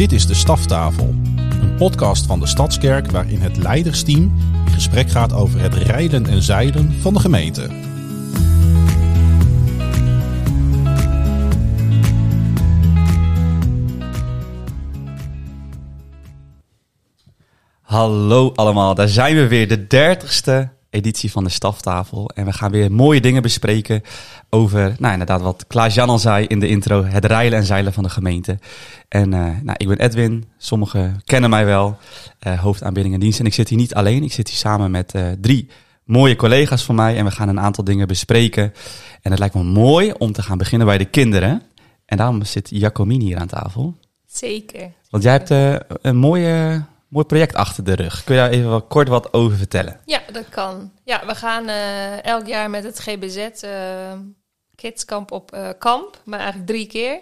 Dit is de Staftafel, een podcast van de Stadskerk waarin het leidersteam in gesprek gaat over het rijden en zeilen van de gemeente. Hallo allemaal, daar zijn we weer, de dertigste editie van de Staftafel. En we gaan weer mooie dingen bespreken over, nou inderdaad wat Klaas-Jan al zei in de intro, het rijlen en zeilen van de gemeente. En uh, nou, ik ben Edwin, sommigen kennen mij wel, uh, en dienst. En ik zit hier niet alleen, ik zit hier samen met uh, drie mooie collega's van mij en we gaan een aantal dingen bespreken. En het lijkt me mooi om te gaan beginnen bij de kinderen. En daarom zit Jacomini hier aan tafel. Zeker. Want jij hebt een mooie mooi project achter de rug. Kun je daar even wat kort wat over vertellen? Ja, dat kan. Ja, we gaan uh, elk jaar met het GBZ uh, Kidskamp op uh, kamp, maar eigenlijk drie keer.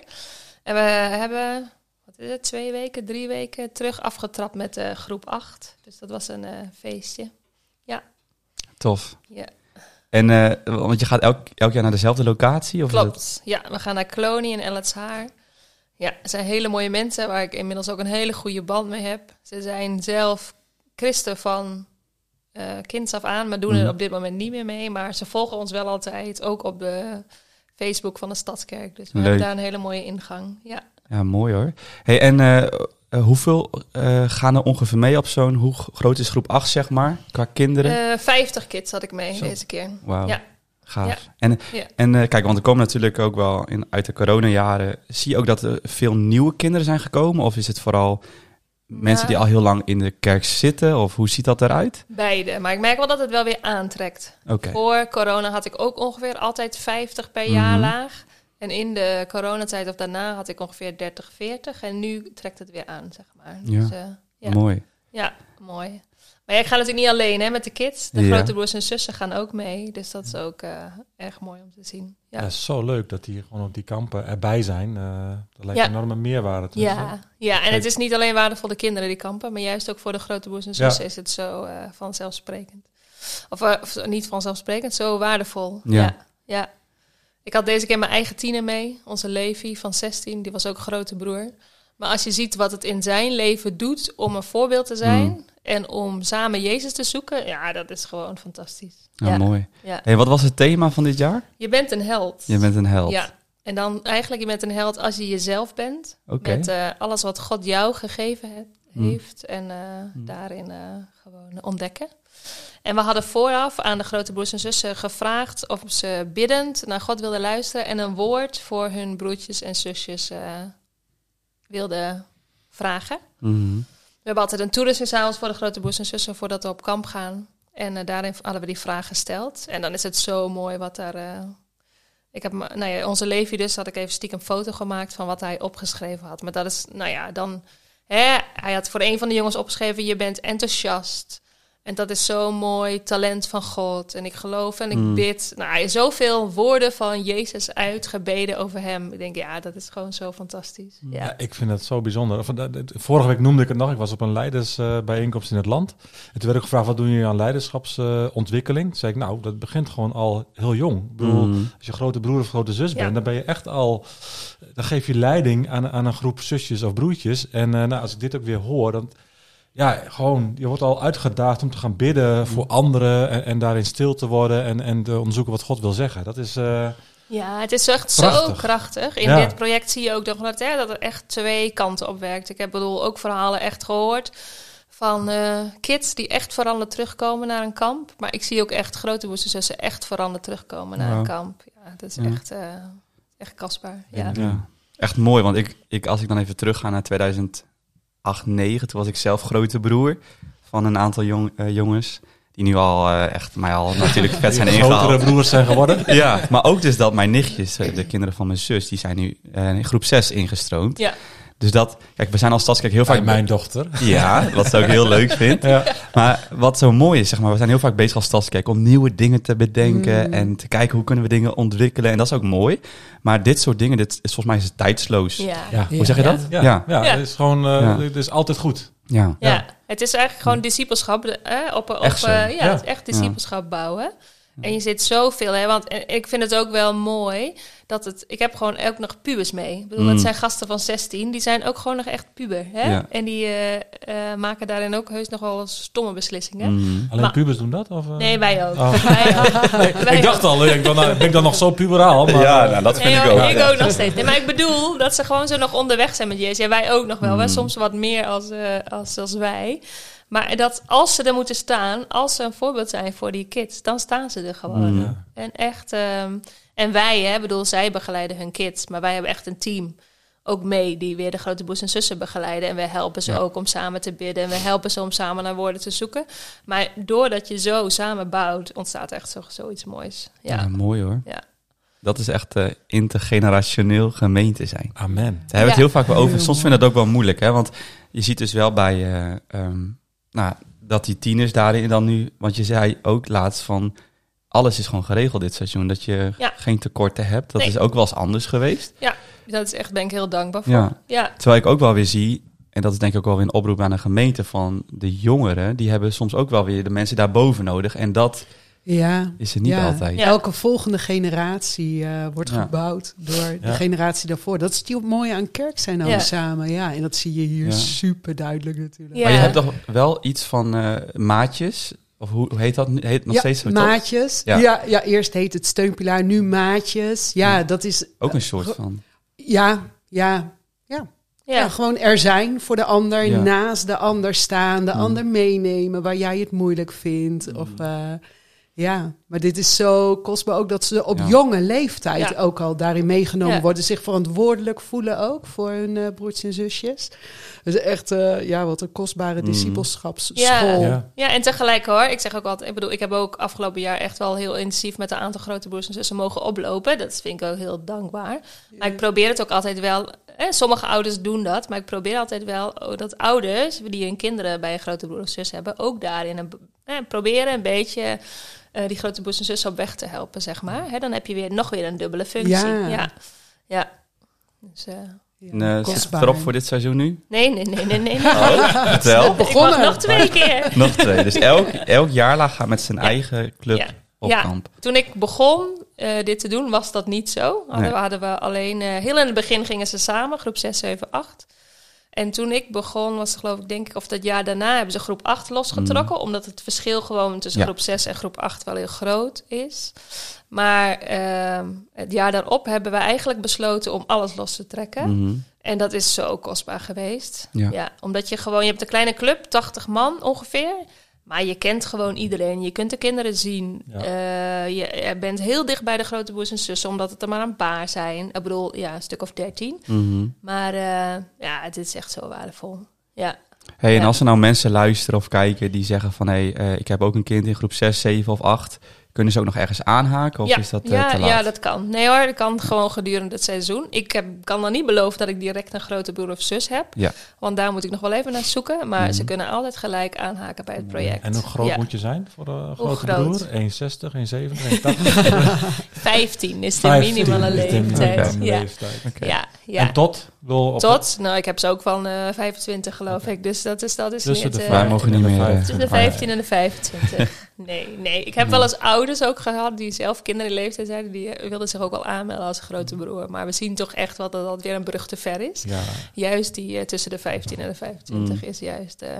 En we hebben, wat is het, twee weken, drie weken terug afgetrapt met groep 8. Dus dat was een feestje. Ja. Tof. Ja. En, want je gaat elk, elk jaar naar dezelfde locatie? Of Klopt. Het... Ja, we gaan naar Klonie in Elletsaar. Ja, het zijn hele mooie mensen waar ik inmiddels ook een hele goede band mee heb. Ze zijn zelf christen van uh, kinds af aan, maar doen er op dit moment niet meer mee. Maar ze volgen ons wel altijd, ook op de Facebook van de Stadskerk. Dus we Leuk. hebben daar een hele mooie ingang. Ja, ja mooi hoor. Hey, en uh, uh, hoeveel gaan er ongeveer mee op zo'n, hoe groot is groep 8 zeg maar, qua kinderen? 50 kids had ik mee Zo. deze keer. Wauw. Ja. Gaaf. En, en uh, kijk, want er komen natuurlijk ook wel in, uit de coronajaren. Zie je ook dat er veel nieuwe kinderen zijn gekomen? Of is het vooral mensen die al heel lang in de kerk zitten? Of hoe ziet dat eruit? Beide. Maar ik merk wel dat het wel weer aantrekt. Okay. Voor corona had ik ook ongeveer altijd 50 per jaar mm -hmm. laag. En in de coronatijd of daarna had ik ongeveer 30, 40. En nu trekt het weer aan, zeg maar. Ja, dus, uh, ja. mooi. Ja, mooi. Maar ja, ik ga natuurlijk niet alleen hè, met de kids. De ja. grote broers en zussen gaan ook mee. Dus dat is ook uh, erg mooi om te zien. Ja. ja, zo leuk dat die gewoon op die kampen erbij zijn. Uh, dat lijkt ja. een enorme meerwaarde te Ja, ja en het is niet alleen waardevol voor de kinderen die kampen, maar juist ook voor de grote broers en zussen is het zo uh, vanzelfsprekend. Of, of, niet vanzelfsprekend, zo waardevol. Ja. ja. Ik had deze keer mijn eigen tiener mee, onze Levi van 16, die was ook grote broer. Maar als je ziet wat het in zijn leven doet om een voorbeeld te zijn, mm. En om samen Jezus te zoeken, ja, dat is gewoon fantastisch. Ja, mooi. Ja. Hey, wat was het thema van dit jaar? Je bent een held. Je bent een held. Ja. En dan eigenlijk, je bent een held als je jezelf bent. Okay. Met uh, alles wat God jou gegeven he heeft. Mm. En uh, mm. daarin uh, gewoon ontdekken. En we hadden vooraf aan de grote broers en zussen gevraagd of ze biddend naar God wilden luisteren en een woord voor hun broertjes en zusjes wilden vragen. -hmm. We hebben altijd een toeristenavond voor de grote broers en zussen voordat we op kamp gaan. En uh, daarin hadden we die vraag gesteld. En dan is het zo mooi wat daar. Uh, ik heb, nou ja, onze Levi dus had ik even stiekem foto gemaakt van wat hij opgeschreven had. Maar dat is, nou ja, dan. Hè, hij had voor een van de jongens opgeschreven: je bent enthousiast. En dat is zo'n mooi talent van God. En ik geloof en ik mm. bid. Nou, zoveel woorden van Jezus uitgebeden over hem. Ik denk, ja, dat is gewoon zo fantastisch. Ja, ja ik vind dat zo bijzonder. Vorige week noemde ik het nog. Ik was op een leidersbijeenkomst in het land. En toen werd ik gevraagd, wat doen jullie aan leiderschapsontwikkeling? Toen zei ik, nou, dat begint gewoon al heel jong. Ik bedoel, mm. als je grote broer of grote zus ja. bent, dan ben je echt al... Dan geef je leiding aan, aan een groep zusjes of broertjes. En uh, nou, als ik dit ook weer hoor, dan ja, gewoon, je wordt al uitgedaagd om te gaan bidden voor anderen en, en daarin stil te worden en, en te onderzoeken wat God wil zeggen. Dat is. Uh, ja, het is echt prachtig. zo krachtig. In ja. dit project zie je ook nog dat, hè, dat er echt twee kanten op werkt. Ik heb bedoel ook verhalen echt gehoord van uh, kids die echt veranderd terugkomen naar een kamp. Maar ik zie ook echt grote zussen echt veranderd terugkomen naar een kamp. Ja, dat is ja. echt, uh, echt kostbaar. Ja. ja. Echt mooi, want ik, ik, als ik dan even terug ga naar 2000 8, 9. Toen was ik zelf grote broer van een aantal jong, uh, jongens. Die nu al uh, echt mij al natuurlijk vet zijn ingehaald. grotere broers zijn geworden. ja, maar ook dus dat mijn nichtjes, uh, de kinderen van mijn zus, die zijn nu in groep 6 ingestroomd. Ja. Dus dat, kijk, we zijn als Stadskerk heel vaak... Bij mijn dochter. Ja, wat ze ook heel leuk vindt. Ja. Maar wat zo mooi is, zeg maar, we zijn heel vaak bezig als Stadskerk om nieuwe dingen te bedenken mm. en te kijken hoe kunnen we dingen ontwikkelen. En dat is ook mooi. Maar dit soort dingen, dit is volgens mij is het tijdsloos. Ja. ja. Hoe zeg je dat? Ja, ja. ja. het is gewoon, uh, het is altijd goed. Ja. ja. het is eigenlijk gewoon discipelschap, eh, op, op, echt, uh, ja, echt discipelschap bouwen. En je zit zoveel, hè, want eh, ik vind het ook wel mooi dat het. Ik heb gewoon ook nog pubers mee. Ik bedoel, Mm. dat zijn gasten van 16, die zijn ook gewoon nog echt puber. Hè? Ja. En die eh, eh, maken daarin ook heus nog wel stomme beslissingen. Mhm. Alleen Maar- pubers doen dat? Of, eh? Nee, wij ook. Oh. Wij ook. Wij ik dacht ook. al, ik ben, ik dan nog zo puberaal? Maar, Ja, nou, dat vind Nee, ik ook. ik ja. ook nog steeds. Nee, maar ik bedoel dat ze gewoon zo nog onderweg zijn met Jezus. Ja, wij ook nog wel. Wij Mm. soms wat meer als, eh, als, als wij. Maar dat als ze er moeten staan, als ze een voorbeeld zijn voor die kids, dan staan ze er gewoon. Mm. En echt, ehm, en wij, hè, bedoel, zij begeleiden hun kids, maar wij hebben echt een team ook mee die weer de grote broers en zussen begeleiden. En we helpen ze Ja. ook om samen te bidden. En we helpen ze om samen naar woorden te zoeken. Maar doordat je zo samen bouwt, ontstaat echt zo, zoiets moois. Ja. Ja, mooi hoor. Ja. Dat is echt eh, intergenerationeel gemeente zijn. Amen. Daar hebben we het heel vaak wel over. Soms vind ik dat ook wel moeilijk, hè? Want je ziet dus wel bij, eh, ehm, nou, dat die tieners daarin dan nu, want je zei ook laatst van, alles is gewoon geregeld dit seizoen, dat je Ja. geen tekorten hebt. Dat Nee. is ook wel eens anders geweest. Dat is echt, ben ik heel dankbaar voor. Ja. ja. Terwijl ik ook wel weer zie, en dat is denk ik ook wel weer een oproep aan de gemeente van de jongeren, die hebben soms ook wel weer de mensen daarboven nodig. En dat Ja, is er niet Ja. altijd. Ja. elke volgende generatie eh, wordt Ja. gebouwd door de generatie daarvoor. Dat is het mooie aan kerk zijn Ja. samen. Ja, en dat zie je hier Ja. super duidelijk natuurlijk. Ja. Maar je hebt toch wel iets van eh, maatjes? Of hoe, hoe heet dat? nu? Heet het nog Ja, steeds zo? maatjes. Ja. Ja. Ja, eerst heet het steunpilaar, nu maatjes. Ja, dat is... Ook een soort van. Ja, ja, ja. Ja, gewoon er zijn voor de ander, Ja. naast de ander staan, de Mm. ander meenemen waar jij het moeilijk vindt. Of, eh, ja, maar dit is zo kostbaar ook dat ze op Ja. jonge leeftijd Ja. ook al daarin meegenomen Ja. worden. Zich verantwoordelijk voelen ook voor hun eh, broertjes en zusjes. Dus echt, eh, ja, wat een kostbare Mm. discipelschapsschool. Ja. Ja, en tegelijk hoor, ik zeg ook altijd, ik bedoel, ik heb ook afgelopen jaar echt wel heel intensief met een aantal grote broers en zussen mogen oplopen. Dat vind ik ook heel dankbaar. Maar ik probeer het ook altijd wel, hè, sommige ouders doen dat, maar ik probeer altijd wel oh, dat ouders die hun kinderen bij een grote broer of zus hebben, ook daarin een, eh, proberen een beetje eh, die grote broers en zussen op weg te helpen, zeg maar. Hè, dan heb je weer nog weer een dubbele functie. Ja. Ja, ja. Dus, eh, Ja, erop voor dit seizoen nu? nee, nee, nee, nee, nee. Oh, vertel. Ik mag Begonnen. nog twee keer. Nog twee. Dus elk, elk jaarlag gaat met zijn eigen club Ja. op Ja. kamp. Toen ik begon eh, dit te doen, was dat niet zo. Hadden, Nee. we, hadden we alleen... heel in het begin gingen ze samen, groep 6, 7, 8. En toen ik begon, was het geloof ik, denk ik... of dat jaar daarna hebben ze groep 8 losgetrokken... omdat het verschil gewoon tussen Mm. Ja. groep 6 en groep 8 wel heel groot is. Maar ehm, het jaar daarop hebben we eigenlijk besloten om alles los te trekken. Mhm. En dat is zo kostbaar geweest. Ja. Ja. omdat je gewoon, je hebt een kleine club, 80 man ongeveer. Maar je kent gewoon iedereen. Je kunt de kinderen zien. Ja. Eh, je, je bent heel dicht bij de grote broers en zussen, omdat het er maar een paar zijn. Ik bedoel, ja, een stuk of dertien. Mhm. Maar eh, ja, het is echt zo waardevol. Ja, Hey, en Ja. als er nou mensen luisteren of kijken die zeggen van... hé, hey, eh, ik heb ook een kind in groep 6, 7 of 8... kunnen ze ook nog ergens aanhaken of ja, is dat eh, ja, te laat? ja, dat kan. Nee hoor, dat kan gewoon gedurende het seizoen. Ik heb, kan dan niet beloven dat ik direct een grote broer of zus heb. Ja. Want daar moet ik nog wel even naar zoeken. Maar Mhm. ze kunnen altijd gelijk aanhaken bij het project. En hoe groot Ja. moet je zijn voor een grote groot? broer? 1,60, 1,70, 1,80? 15 is de 15 minimale is de leeftijd. minimale Ja. Ja, ja. En tot? Wil op Tot, nou, ik heb ze ook van eh 25 geloof ik. Dus dat is, dat is Tussen niet... de eh, Wij mogen niet meer... tussen de oh, ja. 15 en de 25. Nee, nee. Ik heb wel eens ouders ook gehad die zelf kinderen in leeftijd zijn. Die wilden zich ook al aanmelden als grote broer. Maar we zien toch echt wel dat dat weer een brug te ver is. Ja. Juist die eh, tussen de 15 en de 25 Mm. is juist... eh,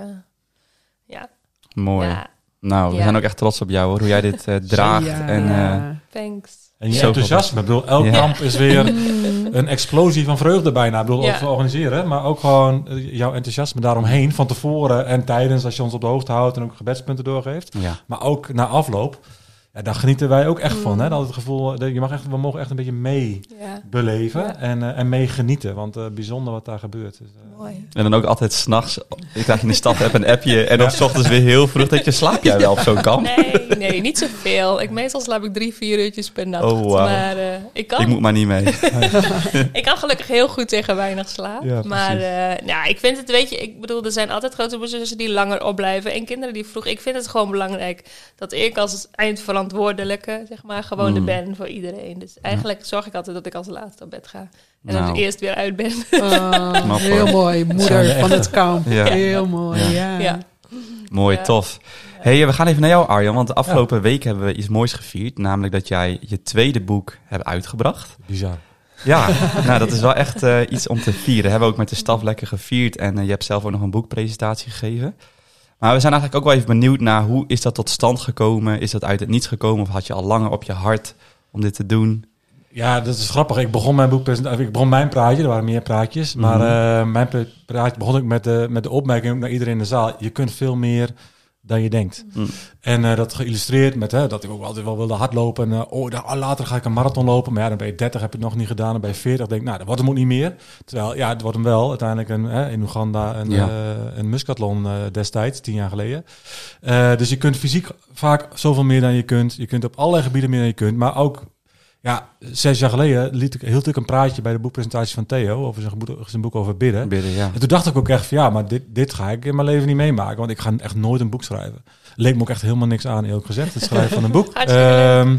ja, Mooi. ja, Nou, we Ja. zijn ook echt trots op jou hoor, hoe jij dit eh, draagt. Ja. En, eh, thanks. En je enthousiasme. Ik bedoel, elk Ja. kamp is weer een explosie van vreugde bijna. Ik bedoel, Ja. organiseren. Maar ook gewoon jouw enthousiasme daaromheen. Van tevoren en tijdens, als je ons op de hoogte houdt en ook gebedspunten doorgeeft. ja. Maar ook na afloop. Ja, daar genieten wij ook echt van. Mm. Hè? Dat het gevoel, dat je mag echt, we mogen echt een beetje mee Ja, beleven Ja. en, eh, en mee genieten. Want eh, bijzonder wat daar gebeurt. Dus, eh, mooi. En dan ook altijd s'nachts, ik krijg in de stad heb een appje en dan s ochtends weer heel vroeg dat je slaap jij wel op zo'n kamp? Nee, nee, niet zoveel. Ik, meestal slaap ik drie, vier uurtjes per nacht. Oh, wauw. Maar eh, ik kan Ik moet maar niet mee. Ik kan gelukkig heel goed tegen weinig slaap. Ja, maar eh, nou, ik vind het, weet je, ik bedoel, er zijn altijd grote broers en zussen die langer opblijven. En kinderen die vroeg. Ik vind het gewoon belangrijk dat ik als eindverantwoordelijke, zeg maar, gewoon er Mm. ben voor iedereen. Dus eigenlijk zorg ik altijd dat ik als laatste op bed ga. En Nou. dan eerst weer uit ben. Oh, heel mooi, moeder van het kamp. Ja. Heel mooi, Ja. ja. Ja. Mooi, Ja. tof. hey, we gaan even naar jou, Arjan. Want de afgelopen week hebben we iets moois gevierd. Namelijk dat jij je tweede boek hebt uitgebracht. Bizar. Ja, nou dat is wel echt eh, iets om te vieren. Hebben we ook met de staf lekker gevierd. En eh, je hebt zelf ook nog een boekpresentatie gegeven. Maar we zijn eigenlijk ook wel even benieuwd naar hoe is dat tot stand gekomen? Is dat uit het niets gekomen of had je al langer op je hart om dit te doen? Ja, dat is grappig. Ik begon mijn boekpresentatie, ik begon mijn praatje, er waren meer praatjes. Maar Mhm. eh, mijn pra- praatje begon ik met de, met de opmerking naar iedereen in de zaal. Je kunt veel meer dan je denkt. Mm. En eh, dat geïllustreerd met hè, dat ik ook altijd wel wilde hardlopen. En eh, oh, later ga ik een marathon lopen. Maar ja, dan ben je 30, heb ik het nog niet gedaan. Dan ben je 40, denk ik, nou, dat wordt hem ook niet meer. Terwijl, ja, het wordt hem wel. Uiteindelijk een, hè, in Oeganda een, Ja. eh, een muskathlon eh, destijds, tien jaar geleden. Dus je kunt fysiek vaak zoveel meer dan je kunt. Je kunt op allerlei gebieden meer dan je kunt. Maar ook, ja, zes jaar geleden liet ik, hield ik een praatje bij de boekpresentatie van Theo over zijn boek, zijn boek over bidden. Bidden, ja. En toen dacht ik ook echt van ja, maar dit, dit ga ik in mijn leven niet meemaken. Want ik ga echt nooit een boek schrijven. Leek me ook echt helemaal niks aan, eerlijk gezegd, het schrijven van een boek. Ehm,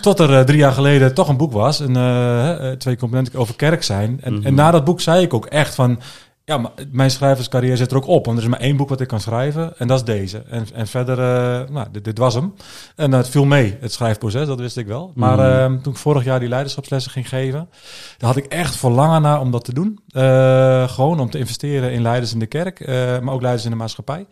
tot er eh, drie jaar geleden toch een boek was. Een, eh, eh, twee componenten over kerk zijn. En, Mhm. en na dat boek zei ik ook echt van... Ja, maar mijn schrijverscarrière zit er ook op. Want er is maar één boek wat ik kan schrijven. En dat is deze. En, en verder, eh, nou, dit, dit was hem. En het viel mee, het schrijfproces. Dat wist ik wel. Maar Mhm. ehm, toen ik vorig jaar die leiderschapslessen ging geven... daar had ik echt verlangen naar om dat te doen. Eh, gewoon om te investeren in leiders in de kerk. eh, maar ook leiders in de maatschappij.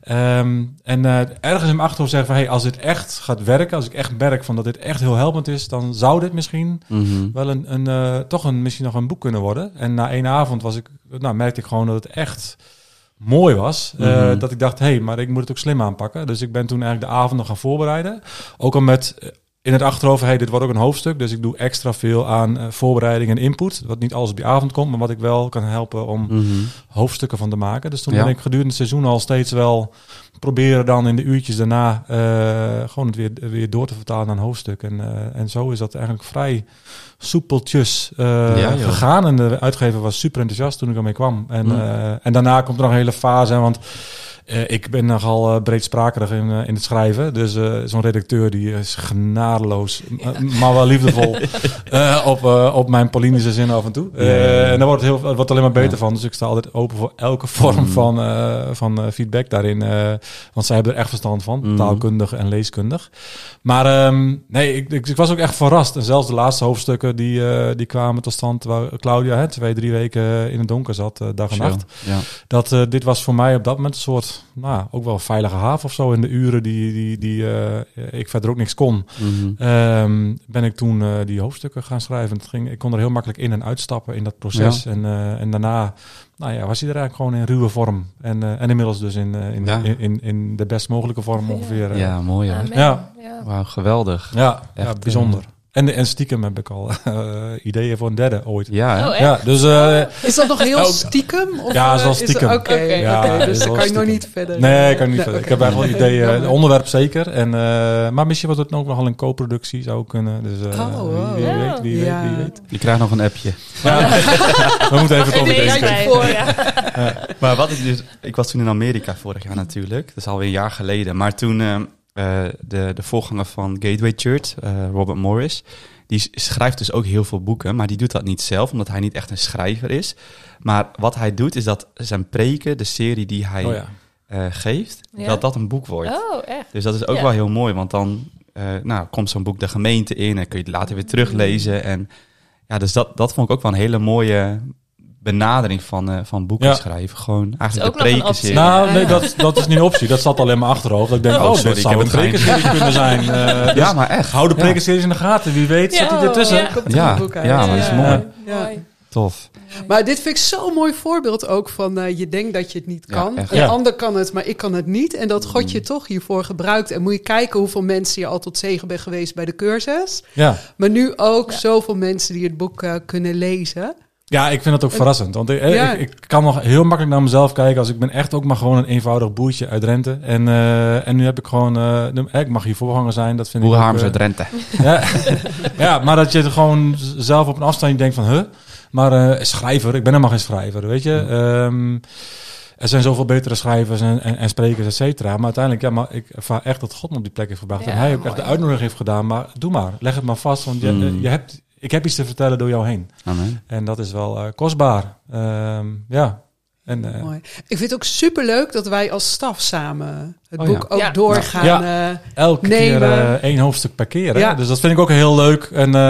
Ehm, en eh, ergens in mijn achterhoofd zeggen van... Hey, als dit echt gaat werken, als ik echt merk van dat dit echt heel helpend is... dan zou dit misschien Mhm. wel een, een toch een, misschien nog een boek kunnen worden. En na één avond was ik, nou, merkte ik gewoon dat het echt mooi was. Mhm. dat ik dacht, hé, hey, maar ik moet het ook slim aanpakken. Dus ik ben toen eigenlijk de avond nog gaan voorbereiden. Ook al met in het achterhoofd, hey, dit wordt ook een hoofdstuk. Dus ik doe extra veel aan eh, voorbereiding en input. Wat niet alles op die avond komt, maar wat ik wel kan helpen om Mhm. hoofdstukken van te maken. Dus toen Ja. ben ik gedurende het seizoen al steeds wel proberen dan in de uurtjes daarna eh, gewoon het weer, weer door te vertalen naar een hoofdstuk. En, eh, en zo is dat eigenlijk vrij soepeltjes Ja, gegaan. En de uitgever was super enthousiast toen ik ermee kwam. En, Mm. eh, en daarna komt er nog een hele fase. Want eh, ik ben nogal eh, breedsprakerig in, eh, in het schrijven. Dus zo'n redacteur die is genadeloos, maar wel liefdevol op, op mijn Paulinische zin af en toe. Ja, ja, ja. En daar wordt het, heel, het wordt alleen maar beter van. Dus ik sta altijd open voor elke vorm Mm. van, van feedback daarin. want zij hebben er echt verstand van, Mm. taalkundig en leeskundig. Maar ehm, nee, ik, ik, ik was ook echt verrast. En zelfs de laatste hoofdstukken die, die kwamen tot stand... waar Claudia hè, twee, drie weken in het donker zat, dag en nacht. Ja. Dat dit was voor mij op dat moment een soort, nou, ook wel een veilige haven of zo. In de uren die, die, die eh, ik verder ook niks kon, Mhm. Ehm, ben ik toen eh, die hoofdstukken gaan schrijven. Het ging, ik kon er heel makkelijk in en uitstappen in dat proces. En, eh, en daarna nou ja, was hij er eigenlijk gewoon in ruwe vorm. En, eh, en inmiddels dus in, in, Ja. in, in, in de best mogelijke vorm ongeveer. ja, mooi hoor. Amen. Ja. Ja. Wauw, geweldig. ja, ja, Echt, bijzonder. En, en stiekem heb ik al eh, ideeën voor een derde ooit. Ja? Oh? Ja, dus eh, Is dat nog heel Ook- stiekem? Of, Ja, is wel eh, stiekem. Oké, Oké. Ja, dus dan kan je nog niet verder. Nee, ik kan niet Nee, verder. Ik heb eigenlijk wel ideeën. Onderwerp zeker. En, eh, maar misschien wordt het ook nog wel een co-productie zou kunnen. Dus eh, Oh, wow. wie, weet, wie Ja. weet, wie weet. Je krijgt nog een appje. We moeten even over deze. Maar wat ik dus... Ik was toen in Amerika vorig jaar natuurlijk. Dat is alweer een jaar geleden. Maar toen de, de voorganger van Gateway Church, eh, Robert Morris... Die schrijft dus ook heel veel boeken, maar die doet dat niet zelf, omdat hij niet echt een schrijver is. Maar wat hij doet, is dat zijn preken, de serie die hij Oh ja. eh, geeft, Ja? dat dat een boek wordt. Oh, echt? Dus dat is ook Ja. wel heel mooi, want dan eh, nou, komt zo'n boek de gemeente in en kun je het later weer teruglezen. En ja, dus dat, dat vond ik ook wel een hele mooie benadering van, eh, van boeken Ja. schrijven. Gewoon eigenlijk de nog een preken optie. serie. Nou, nee, dat, dat is niet een optie. Dat zat al in mijn achterhoofd. Dat ik denk, Oh, oh, sorry, dit ik zou heb een het prekenserie kunnen zijn. Eh, dus ja, maar echt. hou de Ja. prekenseries in de gaten. Wie weet zit hij ertussen. ja. Komt er Ja, maar dat is Ja. mooi. Tof. Maar dit vind ik zo'n mooi voorbeeld ook van eh, je denkt dat je het niet kan. een Ja. ander kan het, maar ik kan het niet. En dat God je toch hiervoor gebruikt. En moet je kijken hoeveel mensen je al tot zegen bent geweest bij de cursus. Ja. Maar nu ook Ja. zoveel mensen die het boek kunnen lezen. Ja, ik vind het ook verrassend. Want ik, eh, Ja. ik, ik kan nog heel makkelijk naar mezelf kijken. Als ik ben echt ook maar gewoon een eenvoudig boertje uit Drenthe. En, eh, en nu heb ik gewoon... eh, nu- eh, ik mag hier voorganger zijn. Dat vind ik ook, Boerharms eh, uit Drenthe. Ja, ja, maar dat je er gewoon zelf op een afstand denkt van, huh? Maar eh, schrijver, ik ben helemaal geen schrijver, weet je. Ehm, er zijn zoveel betere schrijvers en, en, en sprekers, et cetera. Maar uiteindelijk, ja, maar ik ervaar echt dat God me op die plek heeft gebracht. Ja, en hij ook echt de uitnodiging heeft gedaan. Maar doe maar, leg het maar vast, want je, Mm. eh, je hebt, ik heb iets te vertellen door jou heen. Amen. En dat is wel eh, kostbaar. Ehm, ja. En, eh, Mooi. Ik vind het ook superleuk dat wij als staf samen het Oh, boek ja. ook Ja. doorgaan. Ja. eh, elke nemen. keer eh, één hoofdstuk per keer. Hè? Ja. Dus dat vind ik ook heel leuk. En eh,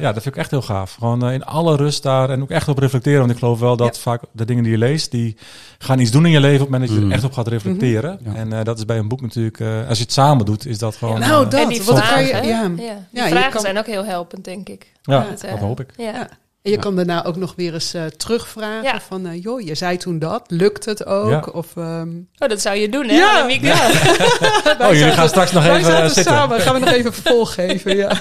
ja, dat vind ik echt heel gaaf. Gewoon in alle rust daar en ook echt op reflecteren. Want ik geloof wel dat vaak de dingen die je leest, die gaan iets doen in je leven op het moment dat je Mm. er echt op gaat reflecteren. Mhm. Ja. En eh, dat is bij een boek natuurlijk, eh, als je het samen doet, is dat gewoon... Nou, dat. en die wat kan vragen, je- ja. ja. die vragen kan- zijn ook heel helpend, denk ik. ja, dat, dat hoop ik. Ja. En je Ja. kan daarna ook nog weer eens eh, terugvragen Ja. van, eh, joh, je zei toen dat, lukt het ook? Ja. Of, ehm, Oh, dat zou je doen, hè, Ja. Oh, jullie gaan straks nog even zaten zitten. samen, gaan we nog even vervolg geven, ja.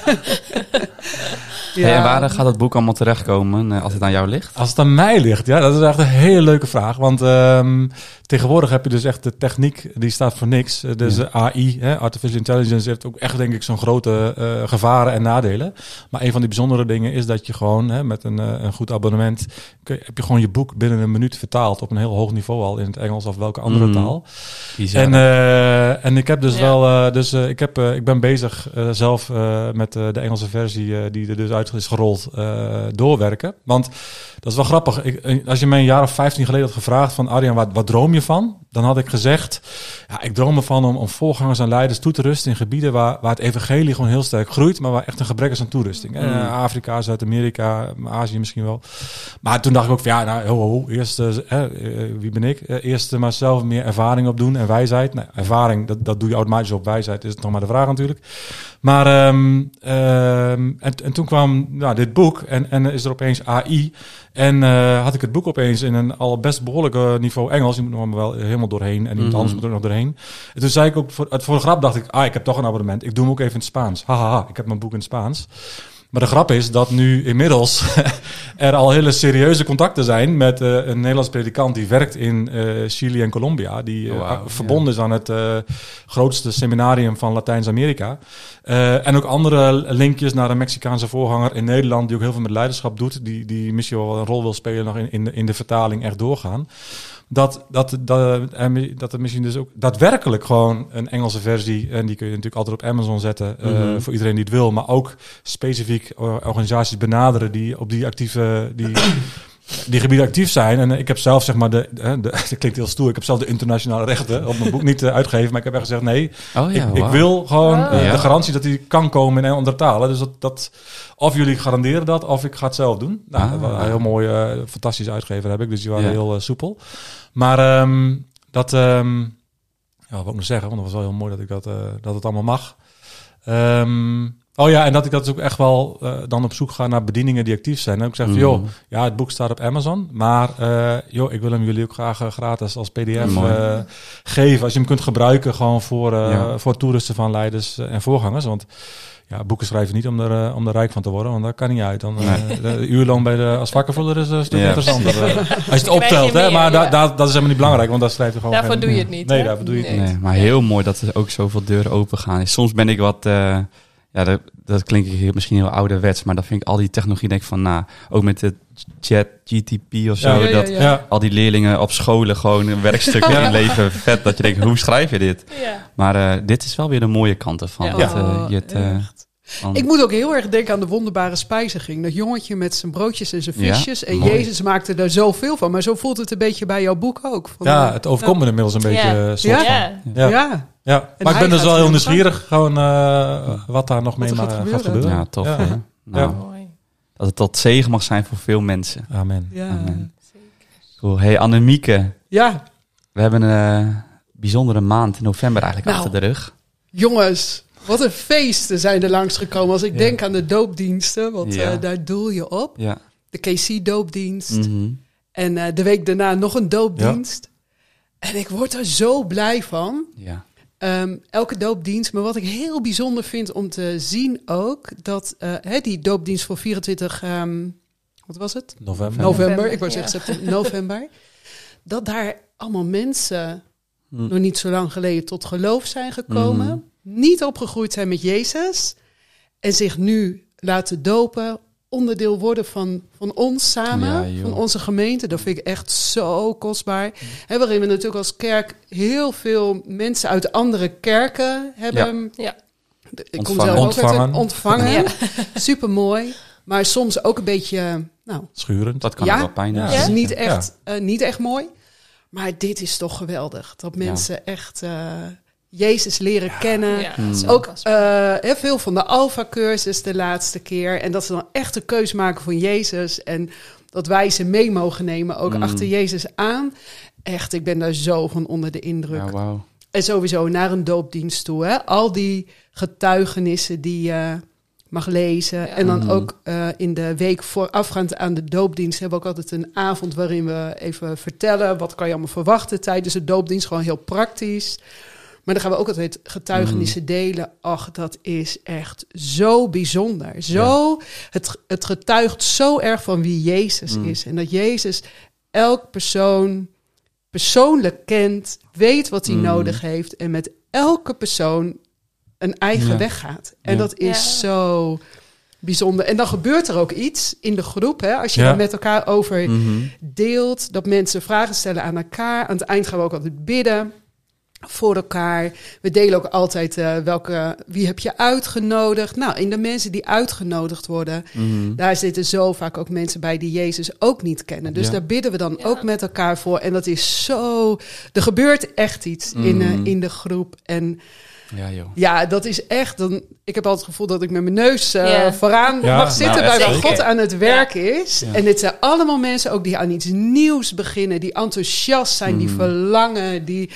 Hey, en waar gaat het boek allemaal terechtkomen eh, als het aan jou ligt? Als het aan mij ligt, ja, dat is echt een hele leuke vraag. Want ehm, tegenwoordig heb je dus echt de techniek, die staat voor niks. Eh, Dus Ja. AI, hè, Artificial Intelligence, heeft ook echt, denk ik, zo'n grote eh, gevaren en nadelen. Maar een van die bijzondere dingen is dat je gewoon hè, met een, eh, een goed abonnement, kun je- heb je gewoon je boek binnen een minuut vertaald op een heel hoog niveau al in het Engels of welke andere Mm. taal. En, eh, en ik heb dus Ja. wel, eh, dus eh, ik, heb, eh, ik ben bezig eh, zelf eh, met eh, de Engelse versie eh, die er dus uit is gerold eh, doorwerken. Want dat is wel grappig. Ik, eh, als je mij een jaar of 15 geleden had gevraagd van Arjan, wat, wat droom je van? Dan had ik gezegd, ja, ik droom ervan om, om voorgangers en leiders toe te rusten in gebieden waar, waar het evangelie gewoon heel sterk groeit, maar waar echt een gebrek is aan toerusting. Eh, Mm. Afrika, Zuid-Amerika, Azië misschien wel. Maar toen dacht ik ook van ja, nou, ho, eerst, eh, wie ben ik? Eerst maar zelf meer ervaring opdoen en wijsheid. Nou, ervaring, dat, dat doe je automatisch op wijsheid, is het nog maar de vraag natuurlijk. Maar ehm, ehm, en, en toen kwam nou, dit boek en, en is er opeens AI. En eh, had ik het boek opeens in een al best behoorlijk eh, niveau Engels. Je moet nog wel helemaal doorheen en iemand Mhm. anders moet er nog doorheen. En toen zei ik ook, voor, het voor de grap dacht ik, ah, ik heb toch een abonnement. Ik doe hem ook even in het Spaans. Hahaha, ha, ha, ik heb mijn boek in het Spaans. Maar de grap is dat nu inmiddels er al hele serieuze contacten zijn met eh, een Nederlands predikant die werkt in eh, Chili en Colombia. Die eh, Oh, verbonden is aan het grootste seminarium van Latijns-Amerika. En ook andere linkjes naar een Mexicaanse voorganger in Nederland, die ook heel veel met leiderschap doet, die, die misschien wel een rol wil spelen nog in, in, de, in de vertaling echt doorgaan. Dat, dat, dat, er- dat er misschien dus ook daadwerkelijk gewoon een Engelse versie, en die kun je natuurlijk altijd op Amazon zetten eh, Mhm. voor iedereen die het wil, maar ook specifiek eh, organisaties benaderen die op die actieve, die, die gebieden actief zijn. En eh, ik heb zelf, zeg maar, de, de, dat klinkt heel stoer, ik heb zelf de internationale rechten op mijn boek niet eh, uitgegeven, maar ik heb echt gezegd, nee, oh ja, ik, wil gewoon eh, Ja. de garantie dat hij kan komen in andere talen. Dus dat, dat of jullie garanderen dat, of ik ga het zelf doen. Nou, Ah. dat een heel mooi, fantastische uitgever heb ik, dus die waren Ja. heel soepel. Maar ehm, dat, ehm, ja, wat wil ik nog zeggen, want dat was wel heel mooi dat ik dat, dat het allemaal mag. Ehm, oh ja, en dat ik dat ook echt wel eh, dan op zoek ga naar bedieningen die actief zijn. En ik zeg, van, Mhm. joh, ja, het boek staat op Amazon, maar eh, joh, ik wil hem jullie ook graag eh, gratis als PDF eh, geven. Als je hem kunt gebruiken gewoon voor, eh Ja. voor toeristen van leiders en voorgangers. Want ja, boeken schrijven niet om er, om er rijk van te worden, want dat kan niet uit. Dan, eh, de uurloon bij de, als vakkenvuller is een stuk Ja, interessanter. eh, als je het je optelt, hè, maar da- ja. da- dat is helemaal niet belangrijk, want daar schrijft er gewoon Daarvoor geen- doe je het niet, Nee, hè? daarvoor doe je het Nee. niet. Nee, maar heel mooi dat er ook zoveel deuren open gaan. Soms ben ik wat, eh, ja, dat, dat klinkt misschien heel ouderwets, maar dan vind ik al die technologie, denk ik van, nou, ook met de chat, GTP of zo, Ja, dat ja. Ja, al die leerlingen op scholen gewoon een werkstuk Ja. inleveren. Vet dat je denkt, hoe schrijf je dit? Ja. Maar eh, dit is wel weer de mooie kant ervan. Ja. Dat, eh, je het, eh, Ik moet ook heel erg denken aan de wonderbare spijziging. Dat jongetje met zijn broodjes en zijn Ja, visjes. en mooi. Jezus maakte er zoveel van. Maar zo voelt het een beetje bij jouw boek ook. Van, ja, het overkomt me inmiddels een beetje Ja. soort Ja. van. Ja. Ja. En maar ik ben dus wel heel er nieuwsgierig gewoon eh, wat daar nog Wat mee gaat gaat gebeuren. gebeuren. ja, tof. Ja. hè? Nou, Ja. Dat het tot zegen mag zijn voor veel mensen. Amen. Ja. Amen. Cool. Hey Annemieke, ja, we hebben een eh, bijzondere maand in november eigenlijk Nou. achter de rug. jongens. Wat een feesten zijn er langsgekomen. Als ik Ja. denk aan de doopdiensten. Want Ja. eh, daar doel je op. Ja. De KC-doopdienst. Mhm. En eh, de week daarna nog een doopdienst. En ik word er zo blij van. ja. Ehm, elke doopdienst. Maar wat ik heel bijzonder vind om te zien ook... dat eh, hè, die doopdienst voor 24... ehm, wat was het? November. November. November, Ik wou ja. zeggen september, november. Dat daar allemaal mensen Hm. nog niet zo lang geleden tot geloof zijn gekomen. Mhm. Niet opgegroeid zijn met Jezus. En zich nu laten dopen. Onderdeel worden van, van ons samen. Ja, van onze gemeente. Dat vind ik echt zo kostbaar. Hè, waarin we natuurlijk als kerk heel veel mensen uit andere kerken hebben. Ja. Ik Ontvangen. kom zelf ook uit Ontvangen. een ontvangen. Ja. Super mooi. Maar soms ook een beetje, nou, Schurend. Dat kan wel pijn doen. Is Ja? niet echt, eh, niet echt mooi. Maar dit is toch geweldig. Dat mensen echt eh, Jezus leren kennen. Ja, Mm. Ook eh, veel van de Alpha-cursus de laatste keer. En dat ze dan echt een keus maken voor Jezus. En dat wij ze mee mogen nemen, ook Mm. achter Jezus aan. Echt, ik ben daar zo van onder de indruk. Ja, wauw. En sowieso naar een doopdienst toe. Hè? Al die getuigenissen die je mag lezen. Ja. En dan Mhm. ook eh, in de week voorafgaand aan de doopdienst... hebben we ook altijd een avond waarin we even vertellen... wat kan je allemaal verwachten tijdens de doopdienst. Gewoon heel praktisch. Maar dan gaan we ook altijd getuigenissen Mhm. delen. Ach, dat is echt zo bijzonder. Zo, het, het getuigt zo erg van wie Jezus Mm. is. En dat Jezus elk persoon persoonlijk kent, weet wat hij Mm. nodig heeft en met elke persoon een eigen Ja. weg gaat. En Ja. dat is Ja. zo bijzonder. En dan gebeurt er ook iets in de groep, hè, als je Ja. daar met elkaar over Mhm. deelt, dat mensen vragen stellen aan elkaar. Aan het eind gaan we ook altijd bidden voor elkaar. We delen ook altijd eh, welke, wie heb je uitgenodigd. Nou, in de mensen die uitgenodigd worden, Mhm. daar zitten zo vaak ook mensen bij die Jezus ook niet kennen. Dus Ja. daar bidden we dan Ja. ook met elkaar voor. En dat is zo. Er gebeurt echt iets in, eh, Mhm. in de groep. En Ja, joh. ja, dat is echt. Dan, ik heb altijd het gevoel dat ik met mijn neus eh, Ja. vooraan Ja, mag zitten nou, bij waar. God aan het werk is. Ja. En dit zijn allemaal mensen ook die aan iets nieuws beginnen, die enthousiast zijn, die Mhm. verlangen, die.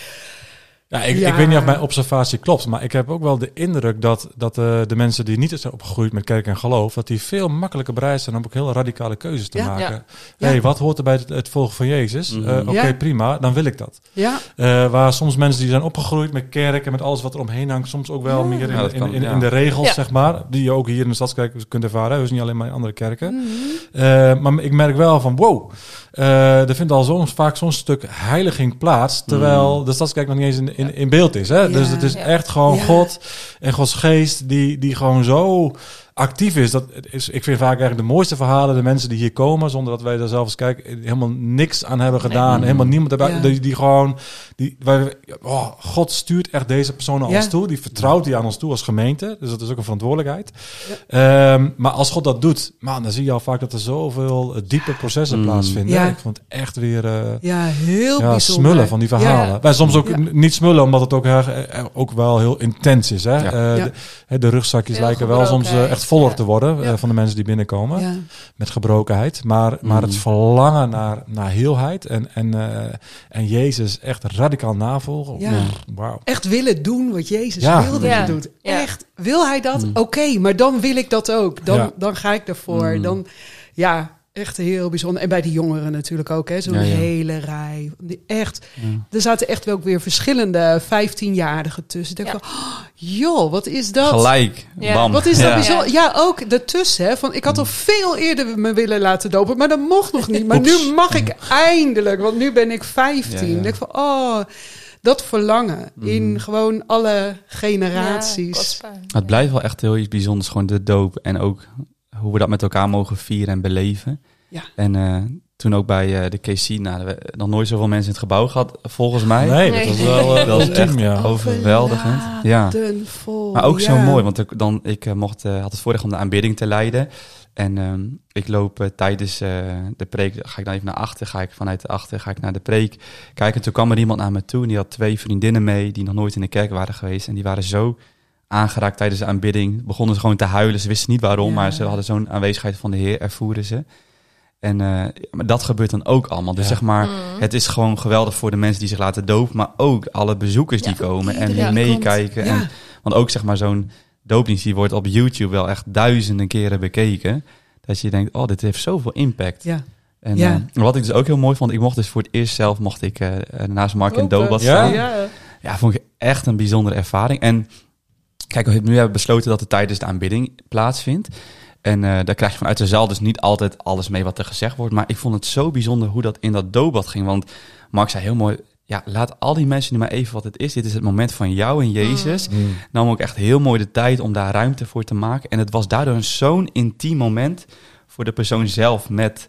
Ja, ik, Ja. ik weet niet of mijn observatie klopt, maar ik heb ook wel de indruk dat, dat eh, de mensen die niet zijn opgegroeid met kerk en geloof, dat die veel makkelijker bereid zijn om ook heel radicale keuzes te Ja. maken. Ja. hey, Ja. wat hoort er bij het, het volgen van Jezus? Mhm. Eh, Oké, Ja. prima, dan wil ik dat. Ja, Eh, waar soms mensen die zijn opgegroeid met kerk en met alles wat er omheen hangt, soms ook wel Ja. meer in, in, kan, in, ja. in de regels, Ja. zeg maar, die je ook hier in de Stadskerk kunt ervaren. Dus niet alleen maar in andere kerken. Mhm. Eh, maar ik merk wel van, wow, er vindt al zo, vaak zo'n stuk heiliging plaats, terwijl Mm. de Stadskerk nog niet eens in, in, in beeld is. Hè? Ja. Dus het is Ja. echt gewoon Ja. God en Gods geest die, die gewoon zo actief is. Dat is. Ik vind vaak eigenlijk de mooiste verhalen de mensen die hier komen, zonder dat wij daar zelf eens kijken, helemaal niks aan hebben gedaan. Nee. Helemaal niemand erbij. Ja. Die, die gewoon, die, wij, oh, God stuurt echt deze personen aan Ja. ons toe. Die vertrouwt die aan ons toe als gemeente. Dus dat is ook een verantwoordelijkheid. Ehm, maar als God dat doet, man, dan zie je al vaak dat er zoveel eh, diepe processen Mm. plaatsvinden. Ja. Ik vond het echt weer eh, ja heel ja, smullen van die verhalen. Ja. Wij soms ook niet smullen, omdat het ook, eh, ook wel heel intens is. Hè? Ja. Eh, Ja. De, hè, de rugzakjes lijken wel soms echt voller ja. te worden eh, van de mensen die binnenkomen. Ja. Met gebrokenheid. Maar, maar het Mm. verlangen naar, naar heelheid en, en, eh, en Jezus echt radicaal navolgen. Ja. Wauw. Echt willen doen wat Jezus Ja. wil dat Ja. je doet. Ja. Echt, wil hij dat? Mm. Oké, maar dan wil ik dat ook. Dan, Ja. dan ga ik daarvoor. Mm. Dan, ja, echt heel bijzonder. En bij die jongeren natuurlijk ook, hè. Zo'n Ja, ja. hele rij. Die echt, Ja. er zaten echt wel weer verschillende 15-jarigen tussen. Ik denk Ja. van, oh, joh, wat is dat? Gelijk. Ja. Bam. Wat is dat Ja. bijzonder? Ja, ook daartussen. Hè, van, ik had al veel eerder me willen laten dopen, maar dat mocht nog niet. Maar Oeps. nu mag ik eindelijk, want nu ben ik 15. Ja, ja. Ik denk van, oh, dat verlangen in Mhm. gewoon alle Ja, generaties. kostbaar. Het blijft wel echt heel iets bijzonders, gewoon de doop. En ook hoe we dat met elkaar mogen vieren en beleven. Ja. En eh, toen ook bij eh, de KC, nou, we hebben nog nooit zoveel mensen in het gebouw gehad, volgens mij. Nee, Nee. dat was wel eh, Dat echt ja. overweldigend. Ja. Vol, Maar ook zo mooi, want ik, dan, ik mocht, eh, had het voordeel om de aanbidding te leiden. En ehm, ik loop tijdens eh, de preek, ga ik dan even naar achter, ga ik vanuit de achter, ga ik naar de preek kijken. En toen kwam er iemand naar me toe en die had twee vriendinnen mee die nog nooit in de kerk waren geweest. En die waren zo aangeraakt tijdens de aanbidding. Begonnen ze gewoon te huilen. Ze wisten niet waarom, Ja. maar ze hadden zo'n aanwezigheid van de Heer, ervoeren ze. En eh, maar dat gebeurt dan ook allemaal. Dus Ja. zeg maar, Mhm. het is gewoon geweldig voor de mensen die zich laten dopen, maar ook alle bezoekers die komen en die meekijken. En, want ook zeg maar zo'n doopdienst, die wordt op YouTube wel echt duizenden keren bekeken. Dat je denkt, oh, dit heeft zoveel impact. Ja. En Ja. eh, wat ik dus ook heel mooi vond, ik mocht dus voor het eerst zelf, mocht ik eh, naast Mark en Open. Dobas Ja? staan. Ja. Ja, vond ik echt een bijzondere ervaring. En kijk, we nu hebben we besloten dat het tijdens de aanbidding plaatsvindt. En eh, daar krijg je vanuit de zaal dus niet altijd alles mee wat er gezegd wordt. Maar ik vond het zo bijzonder hoe dat in dat doopbad ging. Want Mark zei heel mooi, ja, laat al die mensen nu maar even wat het is. Dit is het moment van jou en Jezus. Mm. Nam ook echt heel mooi de tijd om daar ruimte voor te maken. En het was daardoor een zo'n intiem moment voor de persoon zelf met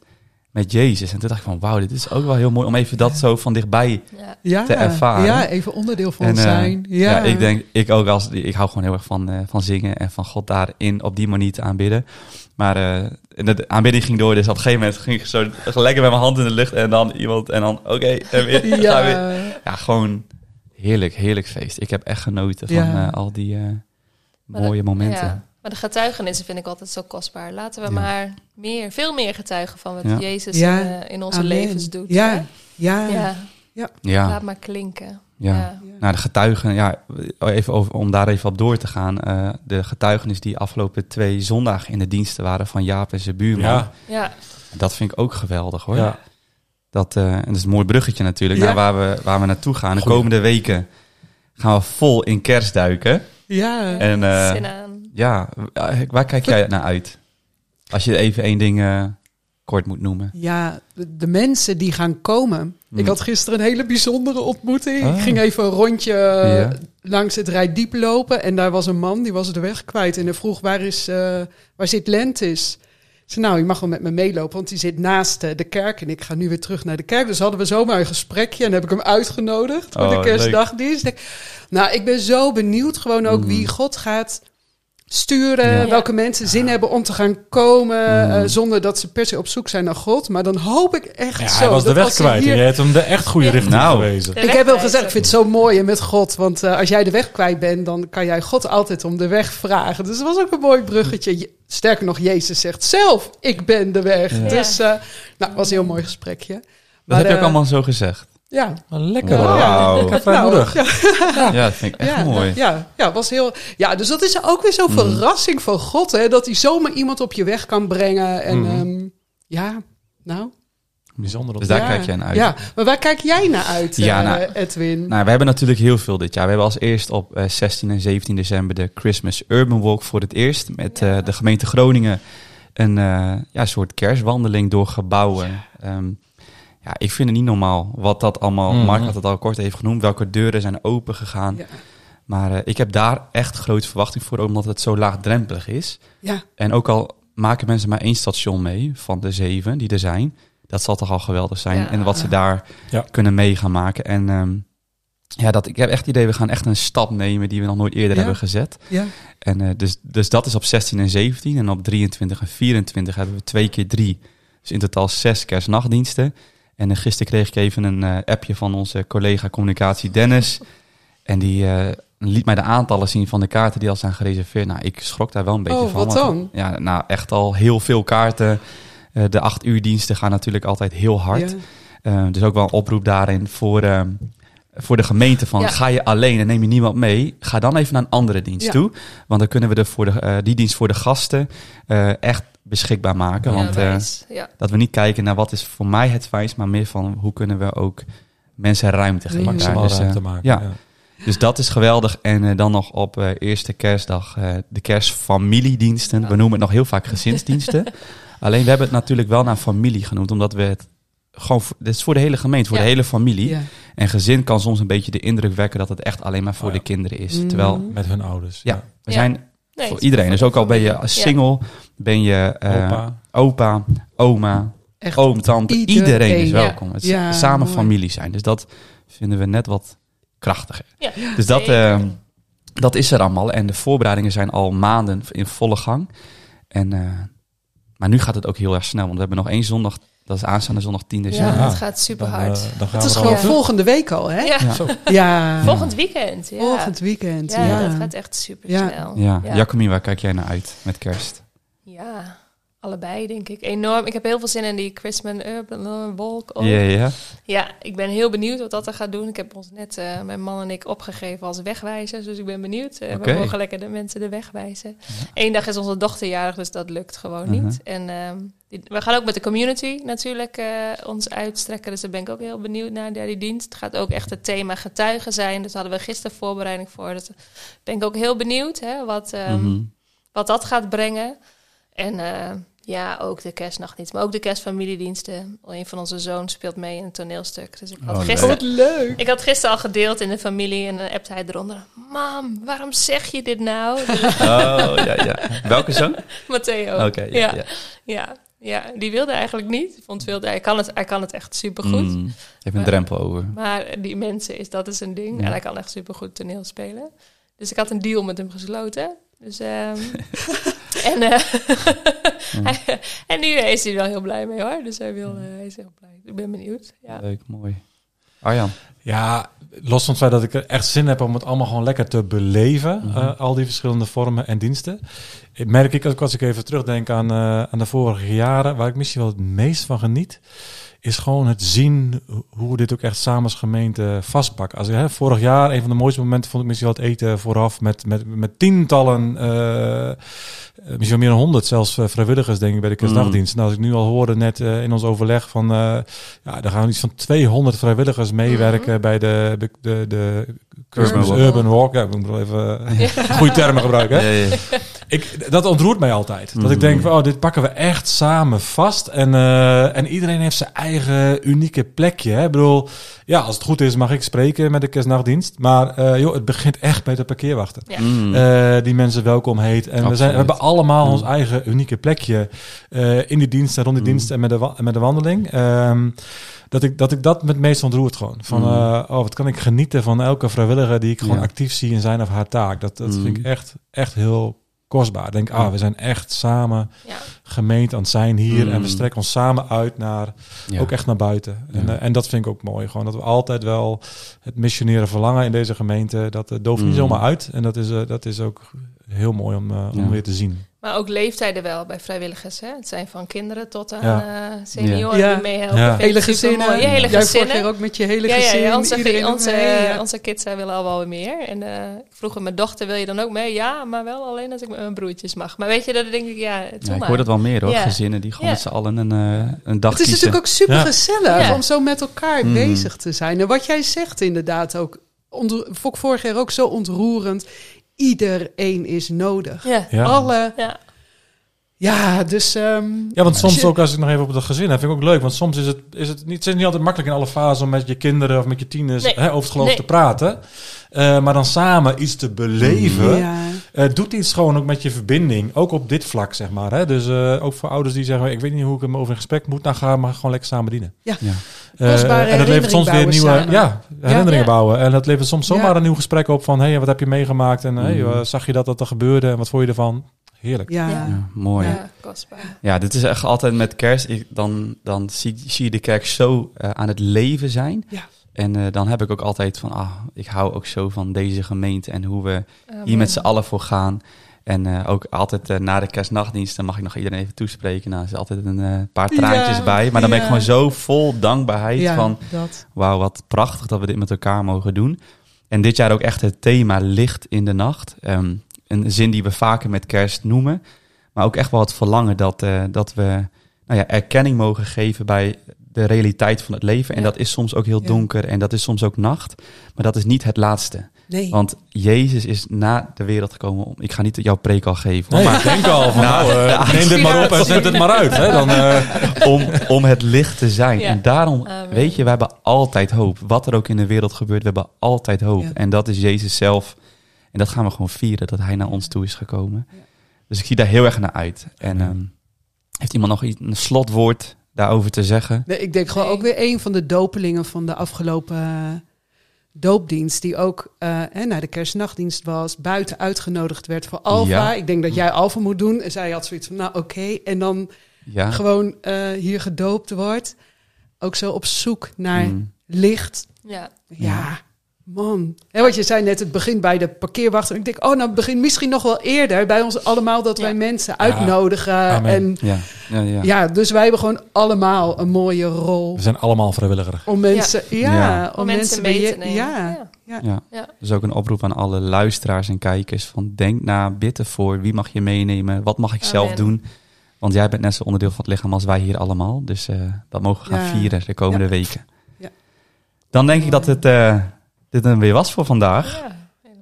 met Jezus. En toen dacht ik van, wauw, dit is ook wel heel mooi om even dat zo van dichtbij... Ja. Te ervaren. Ja, even onderdeel van En, eh, zijn. Ja. Ja. ik denk, ik ook als, ik hou gewoon heel erg van, eh, van zingen en van God daarin op die manier te aanbidden. Maar eh, de aanbidding ging door, dus op een gegeven moment ging ik zo lekker met mijn hand in de lucht en dan iemand en dan, oké, en weer, ga ja. weer. Ja, gewoon heerlijk, heerlijk feest. Ik heb echt genoten van Ja. eh, al die eh, mooie momenten. Maar de getuigenissen vind ik altijd zo kostbaar. Laten we Ja. maar meer, veel meer getuigen van wat Ja. Jezus Ja. in, eh, in onze Amen. levens doet. Ja, ja. ja. Ja, Laat maar klinken. ja. Ja. Nou, de getuigen, ja, even over, om daar even op door te gaan. eh, de getuigenis die afgelopen twee zondagen in de diensten waren van Jaap en zijn buurman. Ja, Ja. Dat vind ik ook geweldig hoor. ja. Dat, eh, en dat is een mooi bruggetje natuurlijk Ja. naar waar we, waar we naartoe gaan. De Goeie. komende weken gaan we vol in kerst duiken. Ja. En eh, Zin aan. Ja, waar kijk jij naar uit? Als je even één ding eh, kort moet noemen. Ja, de, de mensen die gaan komen. Ik Hmm. had gisteren een hele bijzondere ontmoeting. Ah. Ik ging even een rondje eh, Ja. langs het Rijdiep lopen. En daar was een man, die was de weg kwijt. En hij vroeg, waar, is, eh, waar zit Lentis? Ik zei, nou, je mag wel met me meelopen, want die zit naast eh, de kerk. En ik ga nu weer terug naar de kerk. Dus hadden we zomaar een gesprekje. En heb ik hem uitgenodigd voor Oh, de leuk. kerstdagdienst. Nou, ik ben zo benieuwd gewoon ook Mm. wie God gaat sturen. Ja. Welke mensen zin hebben om te gaan komen. Mm. eh, zonder dat ze per se op zoek zijn naar God. Maar dan hoop ik echt Ja, zo. hij was de dat weg kwijt. hier- En je hebt hem de echt goede Ja. richting Nou. gewezen. Ik heb wel gezegd, ik vind het zo mooi met God. Want eh, als jij de weg kwijt bent, dan kan jij God altijd om de weg vragen. Dus dat was ook een mooi bruggetje. Je- Sterker nog, Jezus zegt zelf, ik ben de weg. Ja. Dus, eh, nou, was een heel mooi gesprekje. Dat Maar, heb je ook allemaal zo gezegd. Ja. Lekker. Wauw. Ja, heb vrijmoedig. Nou, ja, Ja, dat vind ik echt ja, mooi. Ja, ja, was heel. Ja, dus dat is ook weer zo'n Mm. verrassing van God, hè, dat hij zomaar iemand op je weg kan brengen. En Mhm. ehm, ja, nou. Bijzonder. op Dus daar ja. kijk jij naar uit. Ja, maar waar kijk jij naar uit, Ja, eh, nou, Edwin? Nou, we hebben natuurlijk heel veel dit jaar. We hebben als eerst op eh, 16 en 17 december de Christmas Urban Walk voor het eerst. Met eh, de gemeente Groningen een eh, ja, soort kerstwandeling door gebouwen. Ehm, ja, ik vind het niet normaal wat dat allemaal... Mhm. Mark had het al kort even genoemd. Welke deuren zijn open gegaan. Ja. Maar eh, ik heb daar echt grote verwachting voor, omdat het zo laagdrempelig is. Ja, En ook al maken mensen maar één station mee van de zeven die er zijn, dat zal toch al geweldig zijn. Ja. En wat ze daar Ja. kunnen mee gaan maken. En ehm, ja, dat, ik heb echt het idee, we gaan echt een stap nemen die we nog nooit eerder Ja. hebben gezet. ja. En eh, dus, dus dat is op 16 en 17. En op 23 en 24 hebben we twee keer drie. Dus in totaal zes kerstnachtdiensten. En eh, gisteren kreeg ik even een eh, appje van onze collega communicatie Dennis. En die eh, liet mij de aantallen zien van de kaarten die al zijn gereserveerd. Nou, ik schrok daar wel een beetje Oh, van. wat dan? Ja, nou, echt al heel veel kaarten. De acht uur diensten gaan natuurlijk altijd heel hard. Ja. Dus ook wel een oproep daarin voor, voor de gemeente van... Ja. ga je alleen en neem je niemand mee... ga dan even naar een andere dienst Ja. toe. Want dan kunnen we de voor de, die dienst voor de gasten echt beschikbaar maken. want ja, eh, wijs. ja. dat we niet kijken naar wat is voor mij het fijnst... maar meer van hoe kunnen we ook mensen ruimte geven. Maximaal Dus, eh, ruimte maken. ja. Dus dat is geweldig. En eh, dan nog op eh, eerste kerstdag eh, de kerstfamiliediensten. We noemen het nog heel vaak gezinsdiensten. Alleen we hebben het natuurlijk wel naar familie genoemd, omdat we het gewoon, voor- dit is voor de hele gemeente, voor Ja. de hele familie. Ja. En gezin kan soms een beetje de indruk wekken dat het echt alleen maar voor Oh ja. de kinderen is. Mm. Terwijl, Met hun ouders. ja, we zijn Nee, voor iedereen. Dus ook al ben je single, ben je eh, Opa. opa, oma, Echt. oom, tante. Iedereen. Iedereen, is Ja. welkom. Het is Ja, samen mooi. familie zijn. Dus dat vinden we net wat krachtiger. Ja, Dus dat, zeker. eh, dat is er allemaal. En de voorbereidingen zijn al maanden in volle gang. En, eh, maar nu gaat het ook heel erg snel. Want we hebben nog één zondag. Dat is aanstaande zondag 10 ja, december. Ja. het gaat super Dan, hard. eh, dan gaan Het is we gewoon volgende week al, hè? ja. Ja. Volgend weekend. Ja. Volgend weekend, ja, ja. dat gaat echt super Ja. snel. Ja, ja. Jacomien, waar kijk jij naar uit met kerst? Ja, allebei denk ik. Enorm. Ik heb heel veel zin in die Christmas Urban Walk. Ja, ja. Ja, ik ben heel benieuwd wat dat er gaat doen. Ik heb ons net, eh, mijn man en ik, opgegeven als wegwijzers. Dus ik ben benieuwd. Oké. We mogen lekker de mensen de weg wijzen. Eén dag is onze dochter jarig, dus dat lukt gewoon Mhm. niet. En ehm, die- we gaan ook met de community natuurlijk eh, ons uitstrekken. Dus daar ben ik ook heel benieuwd naar, naar die dienst. Het gaat ook echt het thema getuigen zijn. Dus hadden we gisteren voorbereiding voor. Dus ben ik ook heel benieuwd hè, wat, ehm, Mhm. wat dat gaat brengen. En eh, ja, ook de kerstnachtdienst, maar ook de kerstfamiliediensten. Een van onze zoons speelt mee in een toneelstuk. Dus ik had, Oh, Oh, gisteren, wat leuk. ik had gisteren al gedeeld in de familie en dan appte hij eronder. Mam, waarom zeg je dit nou? Oh, ja, ja. Welke zoon? Matteo. Oké, ja, ja, ja. ja. Ja, die wilde eigenlijk niet. Vond wilde, hij, kan het, hij kan het echt supergoed. Mm, heeft een Maar- drempel over. Maar die mensen, is, dat is een ding. Ja. En hij kan echt supergoed toneel spelen. Dus ik had een deal met hem gesloten. Dus, ehm, en, eh, en nu is hij wel heel blij mee hoor. Dus hij, wil, eh, hij is heel blij. Ik ben benieuwd. Ja. Leuk, mooi. Arjan. Ja, los van het feit dat ik er echt zin heb om het allemaal gewoon lekker te beleven, Mhm. eh, al die verschillende vormen en diensten. Ik merk ik, ook als ik even terugdenk aan, eh, aan de vorige jaren, waar ik misschien wel het meest van geniet, is gewoon het zien ho- hoe we dit ook echt samen als gemeente vastpakken. Als hè, vorig jaar, een van de mooiste momenten vond ik misschien wel het eten vooraf met, met, met tientallen, eh, eh, misschien wel meer dan honderd zelfs eh, vrijwilligers denk ik bij de kerstdagdienst. Nou, als ik nu al hoorde net eh, in ons overleg van, eh, ja, er gaan iets van 200 vrijwilligers meewerken bij de, de, de, de Urban Walk. Urban Walk. Ja, ik moet wel even eh, goede termen gebruiken. Hè? Ja. Ik, dat ontroert mij altijd. Dat Mhm. ik denk, van, oh, dit pakken we echt samen vast. En, eh, en iedereen heeft zijn eigen unieke plekje. Hè? Ik bedoel, ja, als het goed is mag ik spreken met de kerstnachtdienst. Maar eh, joh, het begint echt bij de parkeerwachten. Ja. Mm. Eh, die mensen welkom heet. En we, zijn, we hebben allemaal Mm. ons eigen unieke plekje eh, in die dienst en rond die Mm. dienst en met de, met de wandeling. Ehm, dat, ik, dat ik dat met meest ontroert gewoon. Van, oh, wat kan ik genieten van elke vrijwilliger die ik gewoon Ja. actief zie in zijn of haar taak. Dat, dat Mm. vind ik echt, echt heel kostbaar. Ik denk, ah, we zijn echt samen Ja. gemeente aan het zijn hier. Mm. En we strekken ons samen uit naar, Ja. ook echt naar buiten. En, eh, en dat vind ik ook mooi. Gewoon dat we altijd wel het missioneren verlangen in deze gemeente. Dat uh, dooft niet Mm. zomaar uit. En dat is, eh, dat is ook heel mooi om, om Ja. weer te zien. Maar ook leeftijden wel bij vrijwilligers. Hè? Het zijn van kinderen tot aan Ja. eh, senioren Ja. die meehelpen. Ja. Hele gezinnen. Ja, hele Jij gezinnen. ook met je hele Ja, ja, gezin. ja, onze, onze, mee, ja. onze kids zij willen al wel weer meer. En eh, ik vroeg aan mijn dochter, wil je dan ook mee? Ja, maar wel alleen als ik met mijn broertjes mag. Maar weet je, dat denk ik, ja, doe Ja, ik maar. hoor dat wel meer hoor. Ja. Gezinnen die gewoon Ja. met z'n allen een, eh, een dag Het is kiezen. natuurlijk ook super gezellig Ja. om zo met elkaar Mm. bezig te zijn. En wat jij zegt inderdaad ook, vond ik vorig jaar ook zo ontroerend. Iedereen is nodig. Ja. Ja. Alle, Ja. Ja, dus... ehm, Ja, want soms als je- ook als ik nog even op het gezin heb, vind ik ook leuk. Want soms is het, is het, niet, het is niet altijd makkelijk in alle fasen om met je kinderen of met je tieners Nee. hè, over het geloof Nee. te praten. Eh, maar dan samen iets te beleven, Ja. eh, doet iets gewoon ook met je verbinding. Ook op dit vlak, zeg maar. Hè? Dus eh, ook voor ouders die zeggen, ik weet niet hoe ik hem over in gesprek moet. Nou, ga maar gewoon lekker samen dienen. Ja. Ja. En dat levert soms weer nieuwe ja, herinneringen Ja. bouwen. En dat levert soms zomaar Ja. een nieuw gesprek op van... hey, wat heb je meegemaakt? En hey, Mm. eh, zag je dat dat er gebeurde? En wat vond je ervan? Heerlijk. Ja. Ja. Ja, mooi. Ja. Ja, kostbaar. dit is echt altijd met kerst. Ik, dan dan zie, zie je de kerk zo eh, aan het leven zijn. Ja. En eh, dan heb ik ook altijd van, ah, ik hou ook zo van deze gemeente en hoe we Amen. hier met z'n allen voor gaan. En eh, ook altijd na de kerstnachtdienst, dan mag ik nog iedereen even toespreken. Nou, er is altijd een eh, paar traantjes Ja, bij. Maar dan ben ik ja. gewoon zo vol dankbaarheid Ja, van, dat. wauw, wat prachtig dat we dit met elkaar mogen doen. En dit jaar ook echt het thema licht in de nacht. Ehm, een zin die we vaker met kerst noemen. Maar ook echt wel het verlangen dat, eh, dat we nou ja, erkenning mogen geven bij de realiteit van het leven. En Ja. dat is soms ook heel Ja. donker en dat is soms ook nacht. Maar dat is niet het laatste. Nee. Want Jezus is na de wereld gekomen om... Ik ga niet jouw preek al geven. Nee, maar ik denk al van, Nou, nou, eh, neem dit maar op en zet het maar uit. Hè? Dan, eh, om, om het licht te zijn. Ja. En daarom, Amen. weet je, we hebben altijd hoop. Wat er ook in de wereld gebeurt, we hebben altijd hoop. Ja. En dat is Jezus zelf. En dat gaan we gewoon vieren, dat hij naar ons toe is gekomen. Dus ik zie daar heel erg naar uit. En ehm, heeft iemand nog iets, een slotwoord daarover te zeggen? Nee, ik denk gewoon Nee. ook weer een van de dopelingen van de afgelopen eh, doopdienst. Die ook eh, hè, naar de kerstnachtdienst was. Buiten uitgenodigd werd voor Alfa. Ja. Ik denk dat jij Alfa moet doen. En zij had zoiets van, nou oké. En dan Ja. gewoon eh, hier gedoopt wordt. Ook zo op zoek naar Mm. licht. Ja. Ja, man. En wat je zei net, het begint bij de parkeerwacht. En ik denk, oh, nou het begint misschien nog wel eerder bij ons allemaal dat Ja. wij mensen uitnodigen. Amen. En Ja. Ja, ja. ja. dus wij hebben gewoon allemaal een mooie rol. we zijn allemaal vrijwilliger. Om mensen, ja, Ja. om, Om mensen mee te nemen. Ja, Ja. Ja. Ja. Dus ook een oproep aan alle luisteraars en kijkers. Van denk na, bid ervoor. Wie mag je meenemen? Wat mag ik zelf doen? Want jij bent net zo onderdeel van het lichaam als wij hier allemaal. Dus eh, dat mogen we gaan Ja. vieren de komende Ja. weken. Ja. Dan denk ik dat het, eh, dit dan weer was voor vandaag. Ja.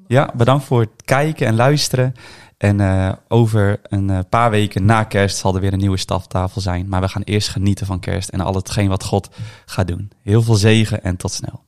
Ja, bedankt voor het kijken en luisteren. En eh, over een eh, paar weken na kerst zal er weer een nieuwe staftafel zijn. Maar we gaan eerst genieten van kerst en al hetgeen wat God gaat doen. Heel veel zegen en tot snel.